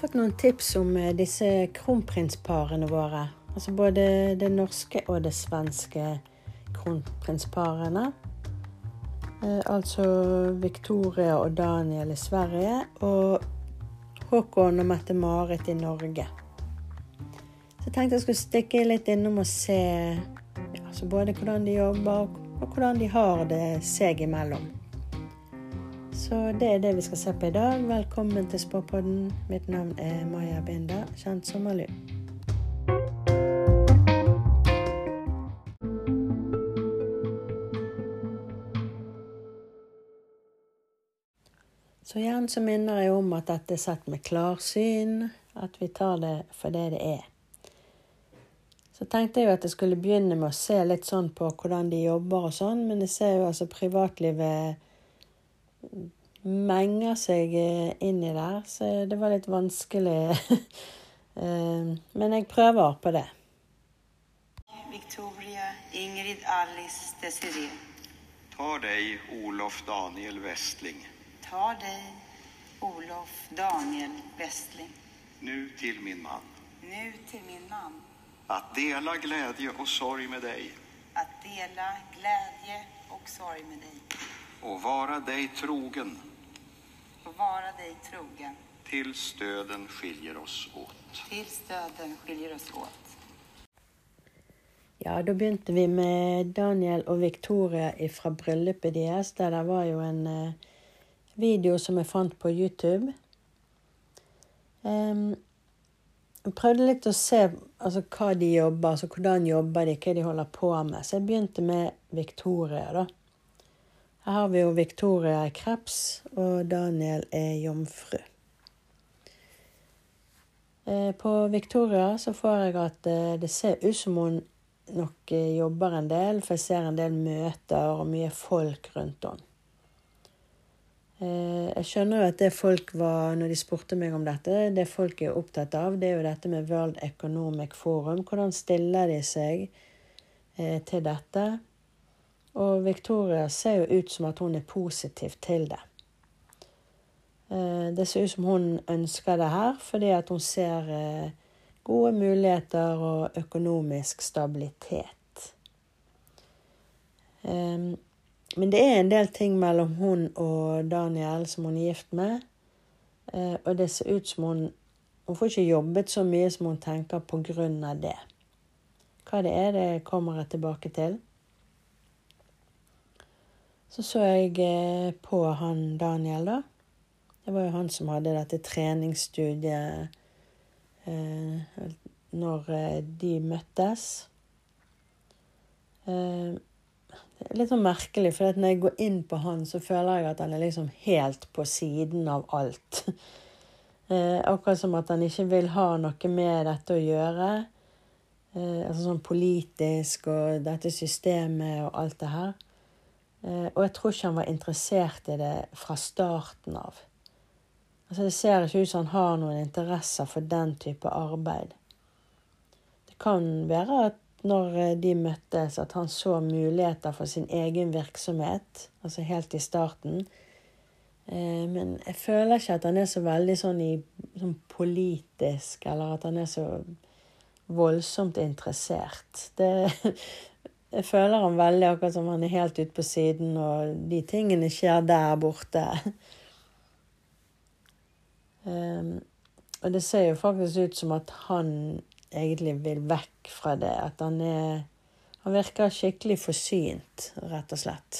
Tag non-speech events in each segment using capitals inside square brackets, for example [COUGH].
fått noen tips om eh, disse kronprinsparene våre. Altså både det norske og det svenske kronprinsparene. Eh, altså Victoria og Daniel i Sverige og Håkon og Mette-Marit i Norge. Så jeg tenkte jeg skulle stikke litt innom og se ja, altså både hvordan de jobber og hvordan de har det seg imellom. Så det er det vi skal se på i dag. Velkommen til Spåpodden. Mitt navn er Maja Binda, kjent som Malu. Så igjen så minner jeg om at dette er sett med klarsyn, at vi tar det for det det er. Så tenkte jeg jo at jeg skulle begynne med å se litt sånn på hvordan de jobber og sånn, men jeg ser jo altså privatlivet menger seg inni inn i der, så det var litt vanskelig. [LAUGHS] Eh, men jeg prøver på det. Victoria, Ingrid, Alice, Desiree. Ta deg, Olof Daniel Westling, Ta deg, Olof Daniel Westling, nu till min man, nu till min man. att dela glädje och sorg med dig Att dela glädje och sorg med dig. och vara dig trogen Och vara dig trogen. tills döden skiljer oss åt. Tills döden skiljer oss åt. Ja, da begynte vi med Daniel og Victoria fra bryllupet deres. Der det var jo en eh, video som jeg fant på YouTube. Um, jeg prøvde litt å se altså, hva de jobber, altså hvordan jobber de, hva de holder på med. Så jeg begynte med Victoria, da. Her har vi jo Victoria er kreps, og Daniel er jomfru. Eh, På Victoria så får jeg at eh, det ser ut som hun nok eh, jobber en del, for jeg ser en del møter og mye folk rundt henne. Jeg skjønner jo at det folk var, når de spurte meg om dette, det folk er opptatt av, det er jo dette med World Economic Forum. Hvordan stiller de seg til dette? Og Victoria ser jo ut som at hun er positiv til det. Eh, Det ser ut som hun ønsker det her, fordi at hun ser eh, gode muligheter og økonomisk stabilitet. Men det er en del ting mellom hun og Daniel som hun er gift med. eh, Og det ser ut som hun Hun får ikke jobbet så mye som hun tenker på grunn av det. Hva det er, det kommer jeg tilbake til. Så så jeg eh, på han Daniel, da. Det var jo han som hadde dette treningsstudiet eh, når eh, de møttes. Eh, det er litt sånn merkelig, for når jeg går inn på han, så føler jeg at han er liksom helt på siden av alt. [LAUGHS] Eh, akkurat som at han ikke vil ha noe med dette å gjøre. Eh, altså sånn politisk og dette systemet og alt det her. Eh, og jeg tror ikke han var interessert i det fra starten av. Altså Det ser ikke ut som han har noen interesser for den type arbeid. Det kan være at når eh, de møttes, at han så muligheter for sin egen virksomhet, altså helt i starten. Eh, Men jeg føler ikke at han er så veldig sånn, i, sånn politisk, eller at han er så voldsomt interessert. Det, [LAUGHS] jeg føler han veldig akkurat som han er helt ute på siden, og de tingene skjer der borte. Um, [LAUGHS] og det ser jo faktisk ut som at han egentlig vil vekk fra det. At han er Han virker skikkelig forsynt, rett og slett.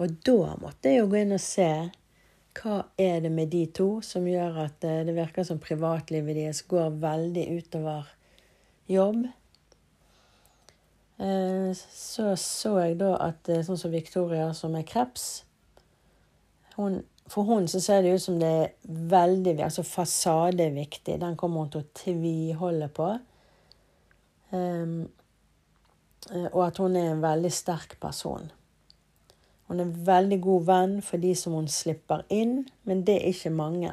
Og da måtte jeg jo gå inn og se hva er det med de to som gjør at eh, det virker som privatlivet deres går veldig utover jobb. Eh, Så så jeg da at eh, sånn som Victoria, som er kreps hun, For hun så ser det ut som det er veldig Altså fasade er viktig. Den kommer hun til å tviholde på. Um, og at hun er en veldig sterk person. Hun er en veldig god venn for de som hun slipper inn, men det er ikke mange.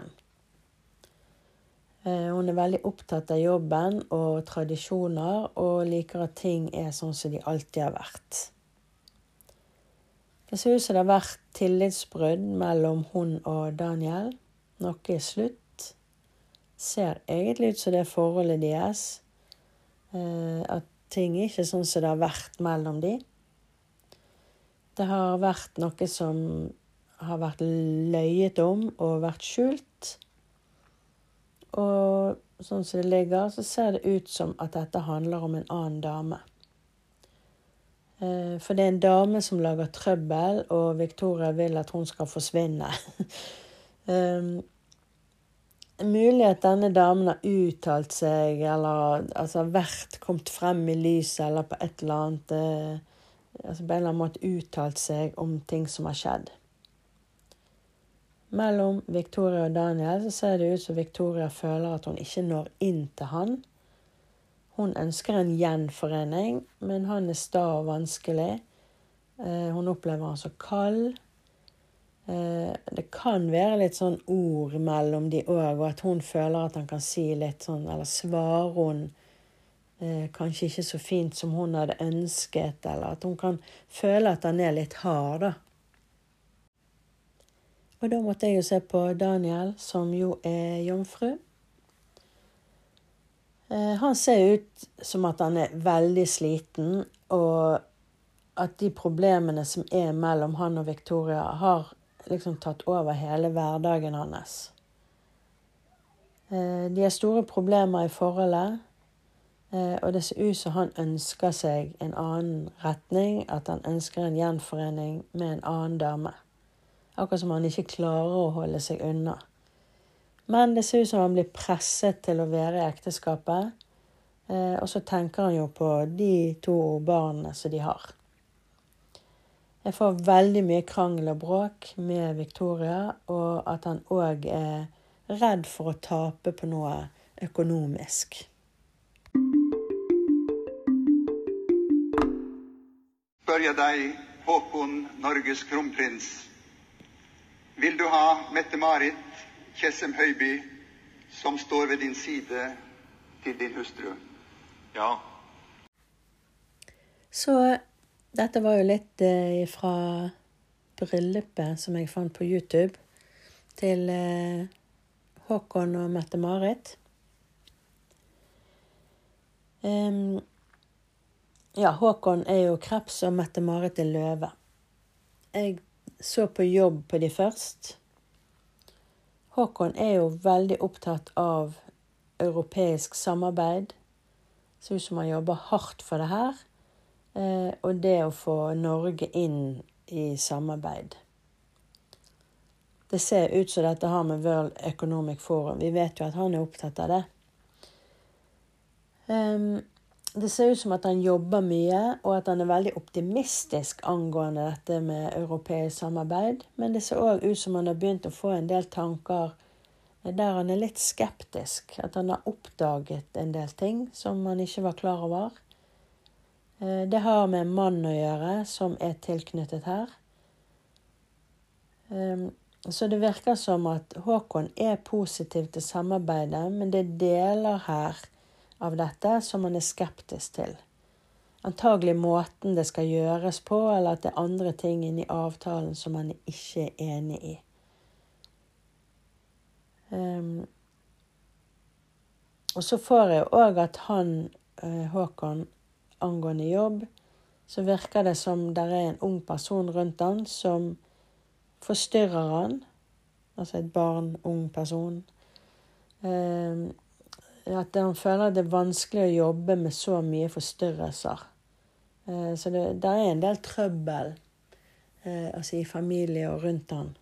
Eh, Hun er veldig opptatt av jobben og tradisjoner, og liker at ting er sånn som de alltid har vært. Det ser ut som det har vært tillitsbrudd mellom hun og Daniel. Noe er slutt. Ser egentlig ut som det er forholdet deres. Eh, at ting er ikke sånn som det har vært mellom de. Det har vært noe som har vært løyet om og vært skjult. Og sånn som det ligger, så ser det ut som at dette handler om en annen dame. Eh, for det er en dame som lager trøbbel, og Victoria vil at hun skal forsvinne. um, [LAUGHS] mulig at denne damen har uttalt seg, eller altså vært kommet frem i lyset, eller på et eller annet uh, altså På en eller annen måte uttalt seg om ting som har skjedd. Mellom Victoria og Daniel så ser det ut som Victoria føler at hun ikke når inn til han. Hun ønsker en gjenforening, men han er sta og vanskelig. Eh, hun opplever han så kald. Eh, det kan være litt sånn ord mellom de òg, og at hun føler at han kan si litt sånn Eller svarer hun eh, kanskje ikke så fint som hun hadde ønsket, eller at hun kan føle at han er litt hard, da. Og da måtte jeg jo se på Daniel, som jo er jomfru. Eh, han ser ut som at han er veldig sliten, og at de problemene som er mellom han og Victoria, har liksom tatt over hele hverdagen hans. Eh, de har store problemer i forholdet, eh, og det ser ut som han ønsker seg en annen retning, at han ønsker en gjenforening med en annen dame. Akkurat som han ikke klarer å holde seg unna. Men det ser ut som han blir presset til å være i ekteskapet. Eh, og så tenker han jo på de to barna som de har. Jeg får veldig mye krangel og bråk med Victoria, og at han òg er redd for å tape på noe økonomisk. Spør jeg deg, Håkon, Norges kronprins, vil du ha Mette-Marit Tjessem Høiby, som står ved din side, til din hustru? Ja. Så dette var jo litt eh, fra bryllupet som jeg fant på YouTube, til eh, Håkon og Mette-Marit. Um, ja, Håkon er jo kreps, og Mette-Marit er løve. Jeg så på jobb på de først. Håkon er jo veldig opptatt av europeisk samarbeid. Ser ut som han jobber hardt for det her. Eh, og det å få Norge inn i samarbeid. Det ser ut som dette har med World Economic Forum. Vi vet jo at han er opptatt av det. Um, det ser ut som at han jobber mye, og at han er veldig optimistisk angående dette med europeisk samarbeid. Men det ser òg ut som han har begynt å få en del tanker der han er litt skeptisk. At han har oppdaget en del ting som han ikke var klar over. Eh, det har med en mann å gjøre som er tilknyttet her. Ehm, så det virker som at Håkon er positiv til samarbeidet, men det er deler her av dette som man er skeptisk til. Antagelig måten det skal gjøres på, eller at det er andre ting inni avtalen som man ikke er enig i. Um, og så får jeg òg at han, uh, Håkon, angående jobb, så virker det som det er en ung person rundt han som forstyrrer han. Altså et barn, ung person. At han føler det er vanskelig å jobbe med så mye forstyrrelser. Eh, så det, der er en del trøbbel altså i familie og rundt han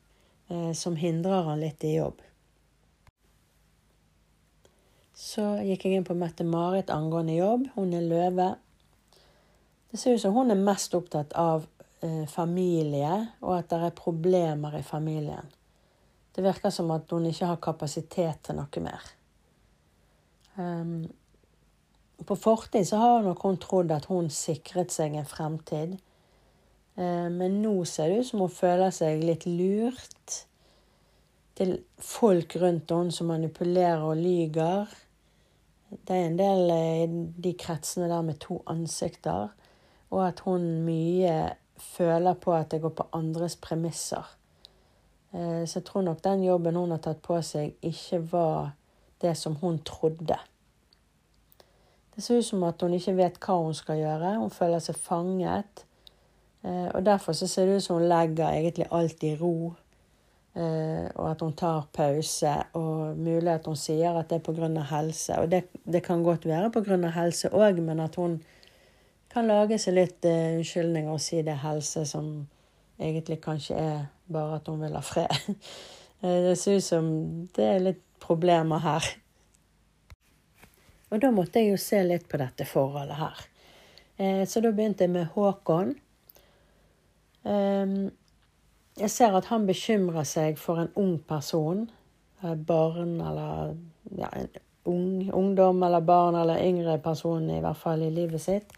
eh, som hindrer han litt i jobb. Så gikk jeg inn på Mette-Marit angående jobb. Hun er løve. Det ser ut som hun er mest opptatt av familie, og at det er problemer i familien. Det virker som at hun ikke har kapasitet til noe mer. Um, på fortid så har nok hun trodd at hun sikret seg en fremtid. Um, men nå ser det ut som hun føler seg litt lurt til folk rundt henne som manipulerer og lyger. Det er en del i de kretsene der med to ansikter, og at hun mye føler på at det går på andres premisser. Eh, så jeg tror nok den jobben hun har tatt på seg, ikke var det som hun trodde. Det ser ut som at hun ikke vet hva hun skal gjøre. Hun føler seg fanget. Eh, og derfor så ser det ut som hun legger egentlig alt i ro. Eh, og at hun tar pause. Og mulig at hun sier at det er pga. helse. Og det, det, kan godt være pga. helse òg, men at hun kan lage seg litt uh, unnskyldninger og si det er helse som egentlig kanskje er bare at hun vil ha fred. [LAUGHS] Det ser ut som det er litt problemer her. Og da måtte jeg jo se litt på dette forholdet her. Eh, så da begynte jeg med Håkon. Ehm, jeg ser at han bekymrer seg for en ung person. Eh, barn eller ja, en ung, ungdom eller barn eller yngre person i hvert fall i livet sitt.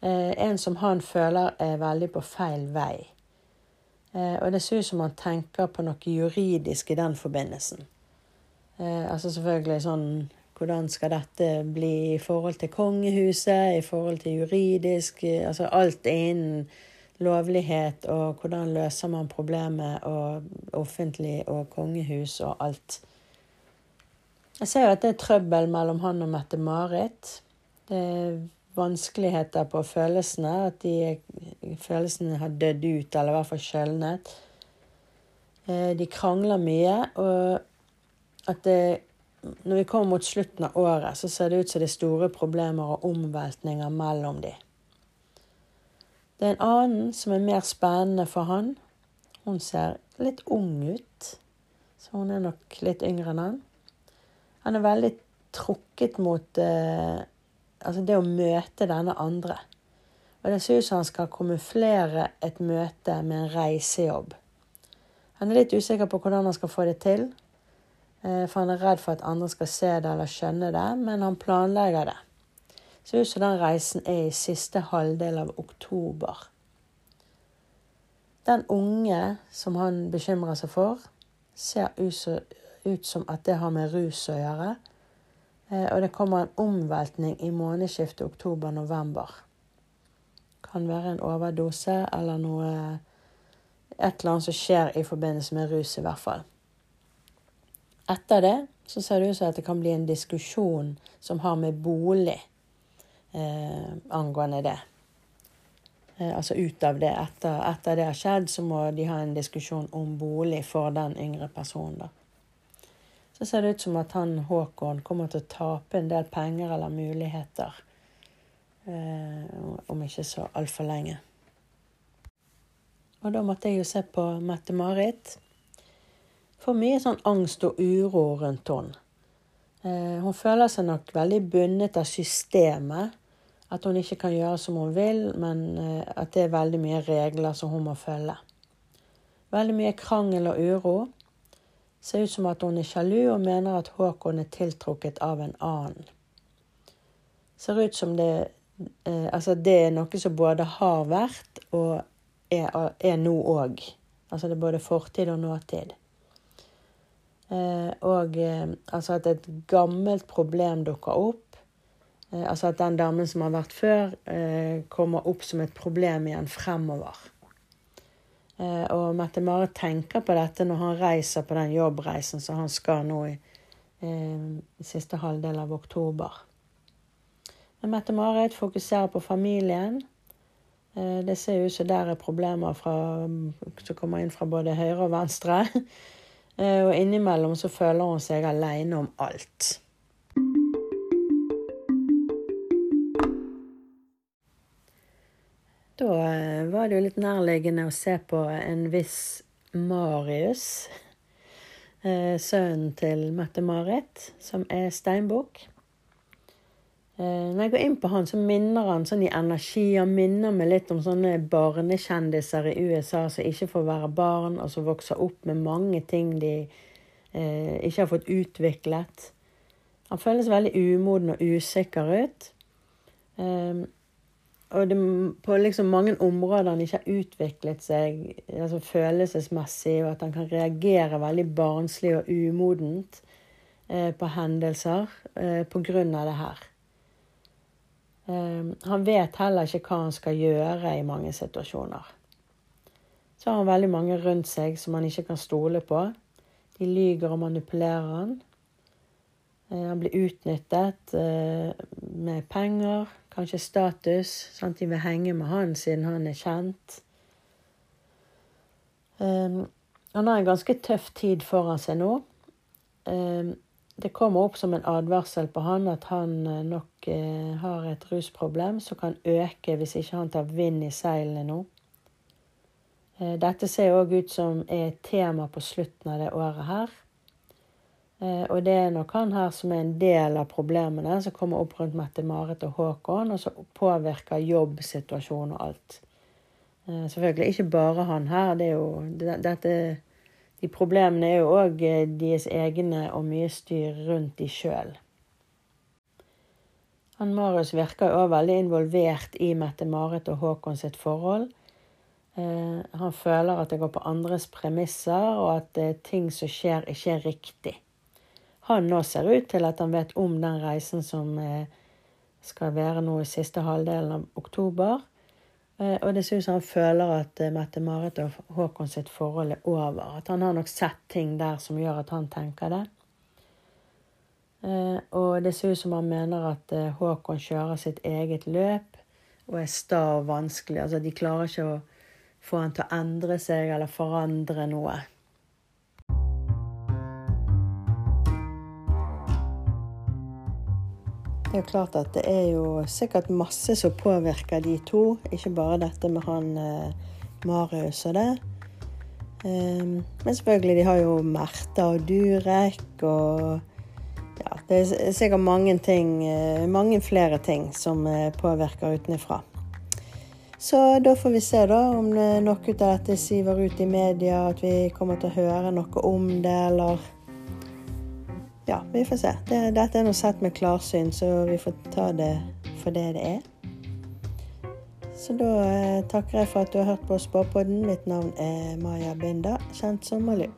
Eh, en som han føler er veldig på feil vei. Og det ser ut som han tenker på noe juridisk i den forbindelsen. Eh, altså selvfølgelig sånn Hvordan skal dette bli i forhold til kongehuset, i forhold til juridisk eh, Altså alt innen lovlighet, og hvordan løser man problemet, og offentlig og kongehus og alt. Jeg ser jo at det er trøbbel mellom han og Mette-Marit. Det er vanskeligheter på følelsene. At de følelsene har dødd ut, eller i hvert fall skjølnet. Eh, de krangler mye, og at det, når vi kommer mot slutten av året, så ser det ut som det er store problemer og omveltninger mellom de. Det er en annen som er mer spennende for han. Hun ser litt ung ut, så hun er nok litt yngre enn han. Han er veldig trukket mot eh, altså det å møte denne andre. Og det ser ut som han skal kamuflere et møte med en reisejobb. Han er litt usikker på hvordan han skal få det til. Eh, for han er redd for at andre skal se det eller skjønne det, men han planlegger det. Ser ut som den reisen er i siste halvdel av oktober. Den unge som han bekymrer seg for, ser ut som at det har med rus å gjøre. Eh, og det kommer en omveltning i månedsskiftet oktober-november. Kan være en overdose eller noe Et eller annet som skjer i forbindelse med rus, i hvert fall. Etter det så ser det ut som at det kan bli en diskusjon som har med bolig eh, angående det. Eh, altså ut av det. Etter, etter det har skjedd, så må de ha en diskusjon om bolig for den yngre personen. da så ser det ut som at han Håkon kommer til å tape en del penger eller muligheter eh, om ikke så altfor lenge. Og da måtte jeg jo se på Mette-Marit. Får mye sånn angst og uro rundt henne. Eh, hun føler seg nok veldig bundet av systemet. At hun ikke kan gjøre som hun vil, men eh, at det er veldig mye regler som hun må følge. Veldig mye krangel og uro. Ser ut som at hun er sjalu og mener at Håkon er tiltrukket av en annen. Ser ut som det, eh, altså det er noe som både har vært og er, er nå òg. Altså det er både fortid og nåtid. Eh, og eh, altså at et gammelt problem dukker opp. Eh, altså at den damen som har vært før, kommer opp som et problem igjen fremover. Og Mette-Marit tenker på dette når han reiser på den jobbreisen som han skal nå i, i siste halvdel av oktober. Mette-Marit fokuserer på familien. Det ser ut som der er problemer fra, som kommer inn fra både høyre og venstre. Og innimellom så føler hun seg aleine om alt. Da eh, var det jo litt nærliggende å se på en viss Marius, eh, sønnen til Mette-Marit, som er steinbukk. Eh, når jeg går inn på han, så minner han sånn i energi. Han minner meg litt om sånne barnekjendiser i USA som ikke får være barn, og som vokser opp med mange ting de eh, ikke har fått utviklet. Han føles veldig umoden og usikker ut. Eh, og det, på liksom mange områder han ikke har utviklet seg altså følelsesmessig, og at han kan reagere veldig barnslig og umodent eh, på hendelser eh, på grunn av det her. Eh, han vet heller ikke hva han skal gjøre i mange situasjoner. Så har han veldig mange rundt seg som han ikke kan stole på. De lyger og manipulerer han. Eh, han blir utnyttet eh, med penger, kanskje status. Sant? De vil henge med han siden han er kjent. Um, han har en ganske tøff tid foran seg nå. Det kommer opp som en advarsel på han at han nok uh, har et rusproblem som kan øke hvis ikke han tar vind i seilene nå. Uh, dette ser òg ut som er et tema på slutten av det året her. Og det er nok han her som er en del av problemene som kommer opp rundt Mette-Marit og Håkon, og som påvirker jobbsituasjonen og alt. Eh, selvfølgelig ikke bare han her. Det er jo, dette, de problemene er jo òg eh, deres egne og mye styr rundt de sjøl. Han Marius virker jo òg veldig involvert i Mette-Marit og Håkon sitt forhold. Eh, han føler at det går på andres premisser, og at ting som skjer, ikke er riktig. Han nå ser ut til at han vet om den reisen som skal være nå i siste halvdelen av oktober. Eh, og det ser ut som han føler at eh, Mette-Marit og Håkon sitt forhold er over. At han har nok sett ting der som gjør at han tenker det. Eh, og det ser ut som han mener at Håkon kjører sitt eget løp og er sta og vanskelig. Altså, de klarer ikke å få han til å endre seg eller forandre noe. Det er jo klart at det er jo sikkert masse som påvirker de to. Ikke bare dette med han eh, Marius og det. Um, men selvfølgelig, de har jo Märtha og Durek og Ja, det er sikkert mange ting, eh, mange flere ting som eh, påvirker utenfra. Så da får vi se da om noe av dette siver ut i media, at vi kommer til å høre noe om det, eller ja, vi får se. Det, dette er nå sett med klarsyn, så vi får ta det for det det er. Så da eh, takker jeg for at du har hørt på Spåpodden. Mitt navn er Maja Binda, kjent som Malou.